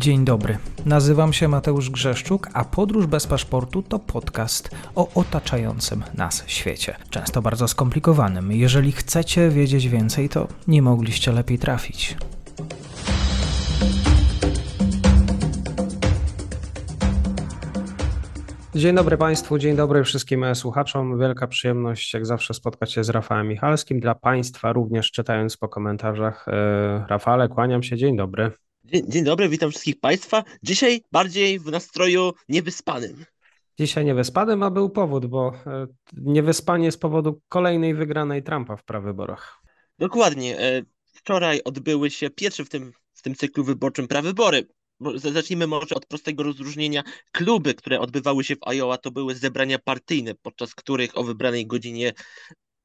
Dzień dobry. Nazywam się Mateusz Grzeszczuk, a Podróż bez paszportu to podcast o otaczającym nas świecie. Często bardzo skomplikowanym. Jeżeli chcecie wiedzieć więcej, to nie mogliście lepiej trafić. Dzień dobry Państwu, dzień dobry wszystkim słuchaczom. Wielka przyjemność, jak zawsze, spotkać się z Rafałem Michalskim. Dla Państwa również czytając po komentarzach. E, Rafale, kłaniam się, dzień dobry. Dzień, dzień dobry, witam wszystkich Państwa. Dzisiaj bardziej w nastroju niewyspanym. Dzisiaj niewyspanym, a był powód, bo e, niewyspanie z powodu kolejnej wygranej Trumpa w prawyborach. Dokładnie. E, wczoraj odbyły się pierwsze w tym, w tym cyklu wyborczym prawybory. Zacznijmy może od prostego rozróżnienia. Kluby, które odbywały się w Iowa, to były zebrania partyjne, podczas których o wybranej godzinie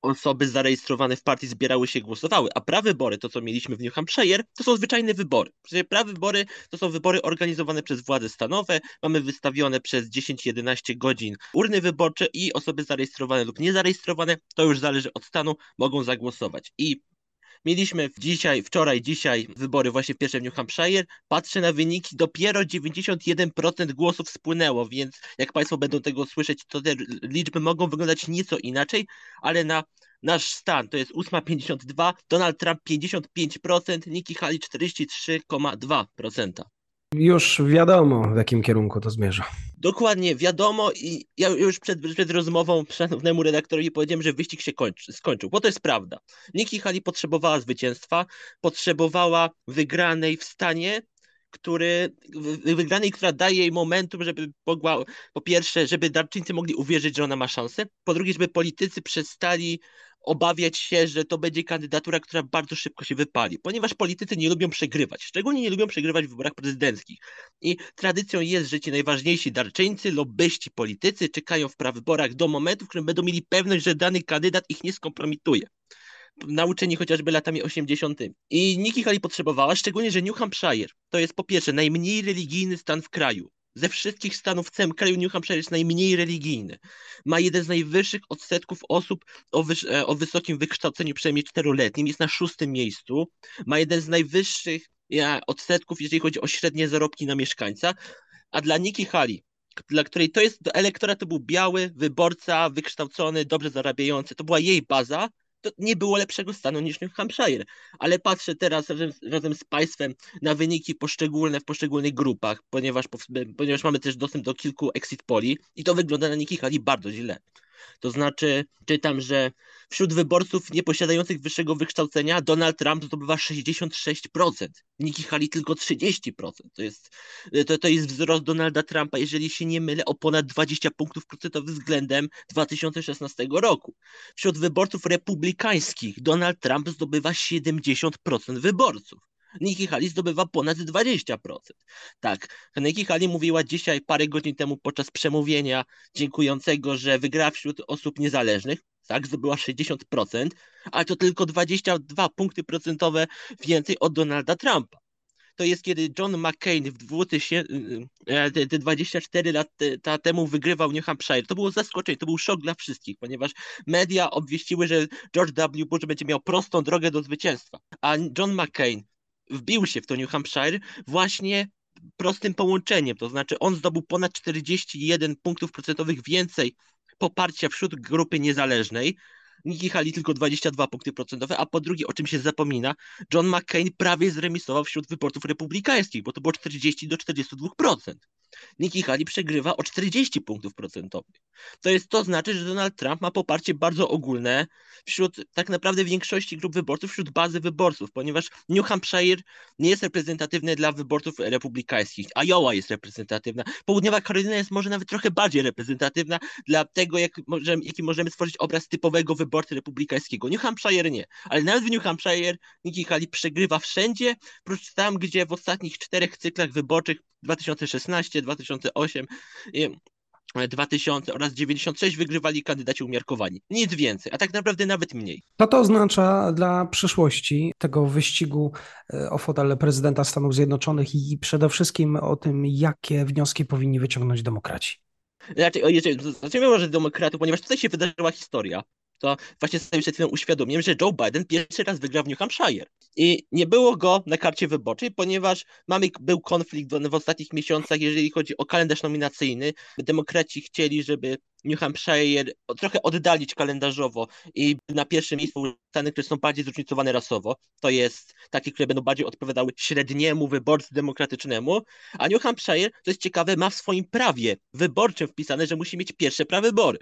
osoby zarejestrowane w partii zbierały się, głosowały, a prawybory, to co mieliśmy w New Hampshire, to są zwyczajne wybory. Prawybory to są wybory organizowane przez władze stanowe, mamy wystawione przez 10-11 godzin urny wyborcze i osoby zarejestrowane lub niezarejestrowane, to już zależy od stanu, mogą zagłosować. I Mieliśmy dzisiaj, wczoraj, dzisiaj wybory właśnie w pierwszym New Hampshire. Patrzę na wyniki, dopiero 91% głosów spłynęło, więc jak Państwo będą tego słyszeć, to te liczby mogą wyglądać nieco inaczej, ale na nasz stan to jest 8,52, Donald Trump 55%, Nikki Haley 43,2% już wiadomo, w jakim kierunku to zmierza. Dokładnie, wiadomo i ja już przed, przed rozmową szanownemu redaktorowi powiedziałem, że wyścig się kończy, skończył, bo to jest prawda. Nikki Haley potrzebowała zwycięstwa, potrzebowała wygranej w stanie, który, wygranej, która daje jej momentum, żeby mogła, po pierwsze, żeby darczyńcy mogli uwierzyć, że ona ma szansę, po drugie, żeby politycy przestali obawiać się, że to będzie kandydatura, która bardzo szybko się wypali, ponieważ politycy nie lubią przegrywać, szczególnie nie lubią przegrywać w wyborach prezydenckich. I tradycją jest, że ci najważniejsi darczyńcy, lobbyści, politycy czekają w prawyborach do momentu, w którym będą mieli pewność, że dany kandydat ich nie skompromituje nauczeni chociażby latami 80. I Nikki Haley potrzebowała, szczególnie, że New Hampshire to jest po pierwsze najmniej religijny stan w kraju. Ze wszystkich stanów w całym kraju New Hampshire jest najmniej religijny. Ma jeden z najwyższych odsetków osób o, e, o wysokim wykształceniu, przynajmniej czteroletnim. Jest na szóstym miejscu. Ma jeden z najwyższych ja, odsetków, jeżeli chodzi o średnie zarobki na mieszkańca. A dla Nikki Haley, dla której to jest elektorat, to był biały wyborca, wykształcony, dobrze zarabiający. To była jej baza, to nie było lepszego stanu niż New Hampshire. Ale patrzę teraz razem, razem z Państwem na wyniki poszczególne w poszczególnych grupach, ponieważ, ponieważ mamy też dostęp do kilku exit poli i to wygląda na Nikki Haley bardzo źle. To znaczy, czytam, że wśród wyborców nieposiadających wyższego wykształcenia Donald Trump zdobywa 66%, Nikki Haley tylko 30%. To jest, to, to jest wzrost Donalda Trumpa, jeżeli się nie mylę, o ponad 20 punktów procentowych względem 2016 roku. Wśród wyborców republikańskich Donald Trump zdobywa 70% wyborców. Nikki Haley zdobywa ponad 20%. Tak, Nikki Haley mówiła dzisiaj, parę godzin temu podczas przemówienia dziękującego, że wygra wśród osób niezależnych. Tak, zdobyła 60%, ale to tylko 22 punkty procentowe więcej od Donalda Trumpa to jest kiedy John McCain w 2000, te 24 lata temu wygrywał New Hampshire. To było zaskoczenie, to był szok dla wszystkich, ponieważ media obwieściły, że George W. Bush będzie miał prostą drogę do zwycięstwa. A John McCain wbił się w to New Hampshire właśnie prostym połączeniem, to znaczy on zdobył ponad 41 punktów procentowych więcej poparcia wśród grupy niezależnej, Nikki Haley tylko 22 punkty procentowe, a po drugie, o czym się zapomina, John McCain prawie zremisował wśród wyborców republikańskich, bo to było 40 do 42%. Nikki Haley przegrywa o 40 punktów procentowych. To jest to znaczy, że Donald Trump ma poparcie bardzo ogólne wśród tak naprawdę większości grup wyborców, wśród bazy wyborców, ponieważ New Hampshire nie jest reprezentatywny dla wyborców republikańskich. Iowa jest reprezentatywna. Południowa Karolina jest może nawet trochę bardziej reprezentatywna dla tego, jak możemy, jaki możemy stworzyć obraz typowego wyborcy republikańskiego. New Hampshire nie. Ale nawet w New Hampshire Nikki Haley przegrywa wszędzie, prócz tam, gdzie w ostatnich czterech cyklach wyborczych 2016, 2008 2000 oraz 96 wygrywali kandydaci umiarkowani. Nic więcej, a tak naprawdę nawet mniej. Co to oznacza dla przyszłości tego wyścigu e, o fotel prezydenta Stanów Zjednoczonych i przede wszystkim o tym, jakie wnioski powinni wyciągnąć demokraci? Znaczy, zacznijmy może demokratów, ponieważ tutaj się wydarzyła historia to właśnie sobie przed chwilą uświadomiłem, że Joe Biden pierwszy raz wygrał w New Hampshire. I nie było go na karcie wyborczej, ponieważ mamy, był konflikt w, ostatnich miesiącach, jeżeli chodzi o kalendarz nominacyjny. Demokraci chcieli, żeby New Hampshire trochę oddalić kalendarzowo i na pierwszym miejscu Stany, które są bardziej zróżnicowane rasowo. To jest takie, które będą bardziej odpowiadały średniemu wyborcy demokratycznemu. A New Hampshire, to jest ciekawe, ma w swoim prawie wyborczym wpisane, że musi mieć pierwsze prawybory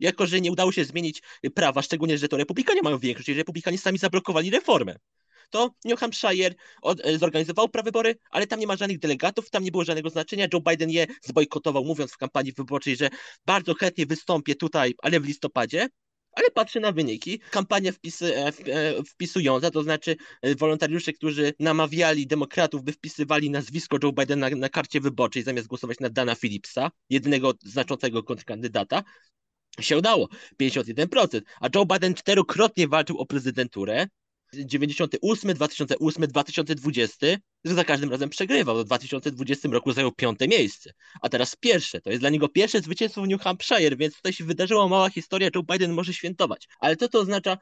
jako że nie udało się zmienić prawa, szczególnie, że to republikanie mają większość, i republikanie sami zablokowali reformę to New Hampshire od, e, zorganizował prawybory, ale tam nie ma żadnych delegatów, tam nie było żadnego znaczenia. Joe Biden je zbojkotował, mówiąc w kampanii wyborczej, że bardzo chętnie wystąpię tutaj, ale w listopadzie. Ale patrzy na wyniki. Kampania wpisy, e, e, wpisująca, to znaczy wolontariusze, którzy namawiali demokratów, by wpisywali nazwisko Joe Bidena na, na karcie wyborczej, zamiast głosować na Dana Phillipsa, jedynego znaczącego kontrkandydata, się udało. 51%. A Joe Biden czterokrotnie walczył o prezydenturę. 98, 2008, 2020, za każdym razem przegrywał. W 2020 roku zajął piąte miejsce, a teraz pierwsze. To jest dla niego pierwsze zwycięstwo w New Hampshire, więc tutaj się wydarzyła mała historia, Joe Biden może świętować. Ale co to oznacza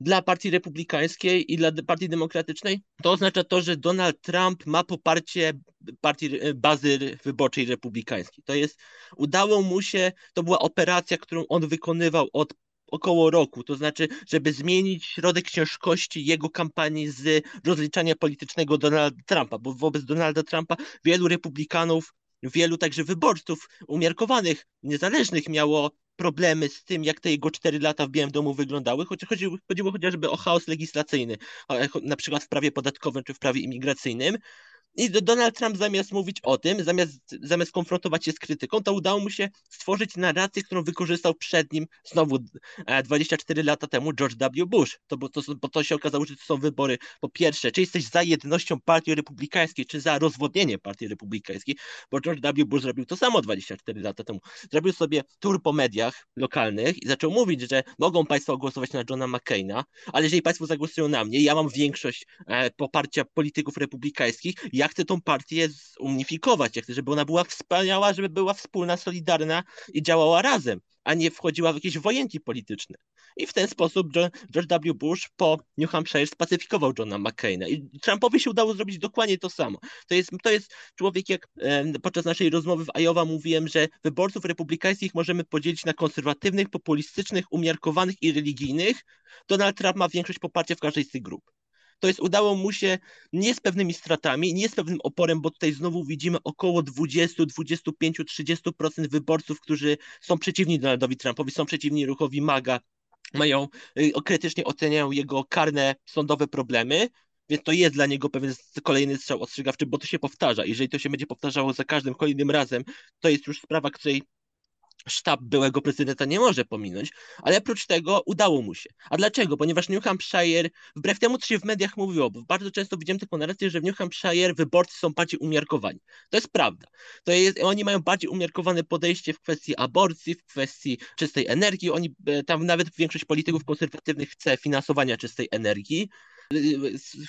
dla partii republikańskiej i dla partii demokratycznej? To oznacza to, że Donald Trump ma poparcie partii bazy wyborczej republikańskiej. To jest, udało mu się, to była operacja, którą on wykonywał od około roku, to znaczy, żeby zmienić środek ciężkości jego kampanii z rozliczania politycznego Donalda Trumpa, bo wobec Donalda Trumpa wielu republikanów, wielu także wyborców umiarkowanych, niezależnych miało problemy z tym, jak te jego cztery lata w Białym Domu wyglądały, chociaż chodziło, chodziło chociażby o chaos legislacyjny, na przykład w prawie podatkowym czy w prawie imigracyjnym, i Donald Trump zamiast mówić o tym, zamiast, zamiast konfrontować się z krytyką, to udało mu się stworzyć narrację, którą wykorzystał przed nim znowu 24 e, lata temu George W. Bush. To, bo, to, bo to się okazało, że to są wybory po pierwsze, czy jesteś za jednością partii republikańskiej, czy za rozwodnieniem partii republikańskiej, bo George W. Bush zrobił to samo 24 lata temu. Zrobił sobie tur po mediach lokalnych i zaczął mówić, że mogą państwo głosować na Johna McCaina, ale jeżeli państwo zagłosują na mnie, ja mam większość e, poparcia polityków republikańskich, ja chcę tą partię zunifikować, ja chcę, żeby ona była wspaniała, żeby była wspólna, solidarna i działała razem, a nie wchodziła w jakieś wojenki polityczne. I w ten sposób George W. Bush po New Hampshire spacyfikował Johna McCaina. I Trumpowi się udało zrobić dokładnie to samo. To jest, to jest człowiek, jak podczas naszej rozmowy w Iowa mówiłem, że wyborców republikańskich możemy podzielić na konserwatywnych, populistycznych, umiarkowanych i religijnych. Donald Trump ma większość poparcia w każdej z tych grup to jest udało mu się nie z pewnymi stratami, nie z pewnym oporem, bo tutaj znowu widzimy około 20, 25, 30% wyborców, którzy są przeciwni Donaldowi Trumpowi, są przeciwni ruchowi MAGA, mają, y, krytycznie oceniają jego karne sądowe problemy, więc to jest dla niego pewien kolejny strzał ostrzegawczy, bo to się powtarza. Jeżeli to się będzie powtarzało za każdym kolejnym razem, to jest już sprawa, której sztab byłego prezydenta nie może pominąć, ale oprócz tego udało mu się. A dlaczego? Ponieważ New Hampshire, wbrew temu, co się w mediach mówiło, bo bardzo często widzimy taką narrację, że w New Hampshire wyborcy są bardziej umiarkowani. To jest prawda. To jest, oni mają bardziej umiarkowane podejście w kwestii aborcji, w kwestii czystej energii. Oni, e, tam nawet większość polityków konserwatywnych chce finansowania czystej energii. E,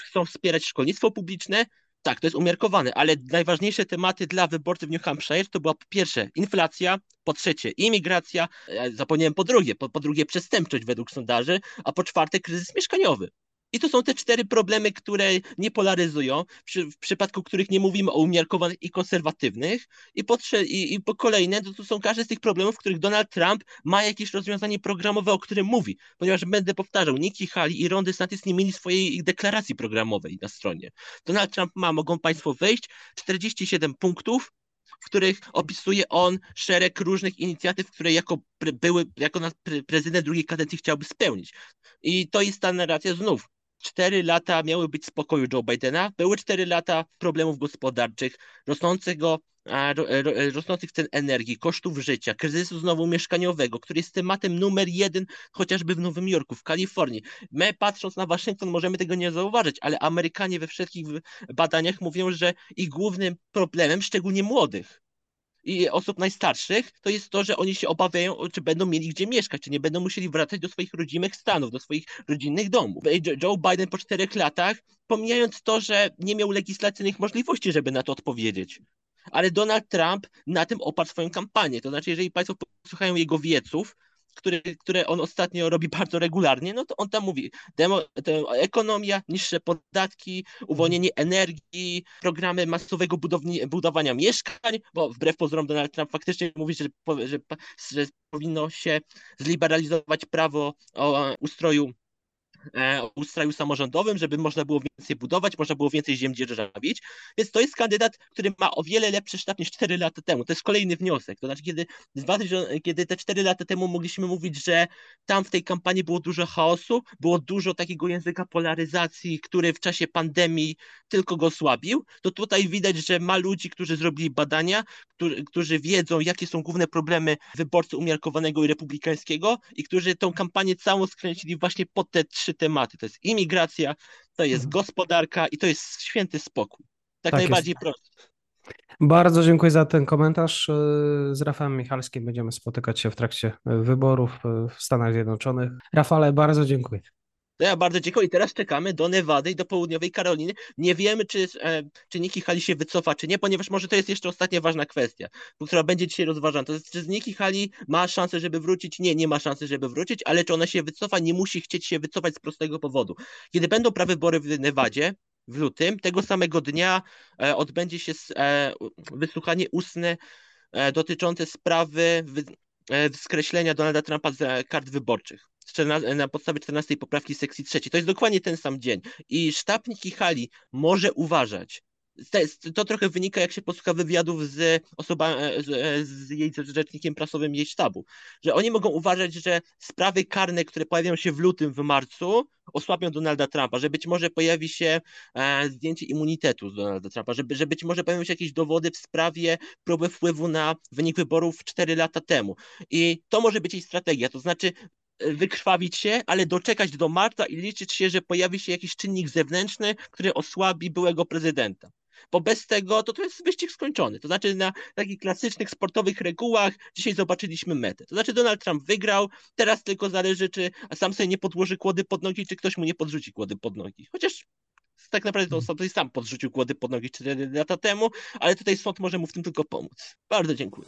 chcą wspierać szkolnictwo publiczne, tak, to jest umiarkowane, ale najważniejsze tematy dla wyborców New Hampshire to była po pierwsze inflacja, po trzecie imigracja, zapomniałem po drugie, po, po drugie przestępczość według sondaży, a po czwarte kryzys mieszkaniowy. I to są te cztery problemy, które nie polaryzują, przy, w przypadku których nie mówimy o umiarkowanych i konserwatywnych. I po, i, i po kolejne, to, to są każde z tych problemów, w których Donald Trump ma jakieś rozwiązanie programowe, o którym mówi. Ponieważ będę powtarzał, Nikki Haley i Ron DeSantis nie mieli swojej deklaracji programowej na stronie. Donald Trump ma, mogą Państwo wejść, 47 punktów, w których opisuje on szereg różnych inicjatyw, które jako były, jako prezydent drugiej kadencji chciałby spełnić. I to jest ta narracja znów. Cztery lata miały być spokoju Joe Bidena, były cztery lata problemów gospodarczych, rosnącego rosnących cen energii, kosztów życia, kryzysu znowu mieszkaniowego, który jest tematem numer jeden chociażby w Nowym Jorku, w Kalifornii. My patrząc na Waszyngton możemy tego nie zauważyć, ale Amerykanie we wszystkich badaniach mówią, że ich głównym problemem, szczególnie młodych, i osób najstarszych, to jest to, że oni się obawiają, czy będą mieli gdzie mieszkać, czy nie będą musieli wracać do swoich rodzimych stanów, do swoich rodzinnych domów. Joe Biden po czterech latach, pomijając to, że nie miał legislacyjnych możliwości, żeby na to odpowiedzieć. Ale Donald Trump na tym oparł swoją kampanię. To znaczy, jeżeli Państwo posłuchają jego wieców, które, które on ostatnio robi bardzo regularnie, no to on tam mówi demo, ekonomia, niższe podatki, uwolnienie energii, programy masowego budowni, budowania mieszkań, bo wbrew pozorom Donald Trump faktycznie mówi, że, że, że powinno się zliberalizować prawo o ustroju E, ustroju samorządowym, żeby można było więcej budować, można było więcej ziem dzierżawić. Więc to jest kandydat, który ma o wiele lepszy sztab niż 4 lata temu. To jest kolejny wniosek. To znaczy, kiedy, kiedy te 4 lata temu mogliśmy mówić, że tam w tej kampanii było dużo chaosu, było dużo takiego języka polaryzacji, który w czasie pandemii tylko go słabił, to tutaj widać, że ma ludzi, którzy zrobili badania, którzy, którzy wiedzą, jakie są główne problemy wyborcy umiarkowanego i republikańskiego i którzy tą kampanię całą skręcili właśnie pod te trzy trzy tematy. To jest imigracja, to jest mhm. gospodarka i to jest święty spokój. Tak, tak najbardziej prosto. Bardzo dziękuję za ten komentarz. E, z Rafałem Michalskim będziemy spotykać się w trakcie wyborów e, w Stanach Zjednoczonych. Rafale, bardzo dziękuję. To ja bardzo dziękuję. I teraz czekamy do Nevady i do południowej Karoliny. Nie wiemy, czy, e, czy Nikki Haley się wycofa, czy nie, ponieważ może to jest jeszcze ostatnia ważna kwestia, która będzie dzisiaj rozważana. To jest, czy Nikki Haley ma szansę, żeby wrócić? Nie, nie ma szansy, żeby wrócić, ale czy ona się wycofa? Nie musi chcieć się wycofać z prostego powodu. Kiedy będą prawybory w Nevadzie, w lutym, tego samego dnia e, odbędzie się e, wysłuchanie ustne dotyczące sprawy wy, skreślenia Donalda Trumpa z kart wyborczych na podstawie 14 poprawki sekcji trzeciej. To jest dokładnie ten sam dzień. I sztab Nikki Hali może uważać, to trochę wynika, jak się posłucha wywiadów z osobą, e, z, e, z jej rzecznikiem prasowym jej sztabu, że oni mogą uważać, że sprawy karne, które pojawią się w lutym, w marcu, osłabią Donalda Trumpa, że być może pojawi się e, zdjęcie immunitetu z Donalda Trumpa, że, że być może pojawią się jakieś dowody w sprawie próby wpływu na wynik wyborów 4 lata temu. I to może być jej strategia, to znaczy wykrwawić się, ale doczekać do marca i liczyć się, że pojawi się jakiś czynnik zewnętrzny, który osłabi byłego prezydenta. Bo bez tego to, to jest wyścig skończony. To znaczy na takich klasycznych sportowych regułach dzisiaj zobaczyliśmy metę. To znaczy Donald Trump wygrał, teraz tylko zależy, czy sam sobie nie podłoży kłody pod nogi, czy ktoś mu nie podrzuci kłody pod nogi. Chociaż tak naprawdę to sobie sam podrzucił kłody pod nogi 4 lata temu, ale tutaj sąd może mu w tym tylko pomóc. Bardzo dziękuję.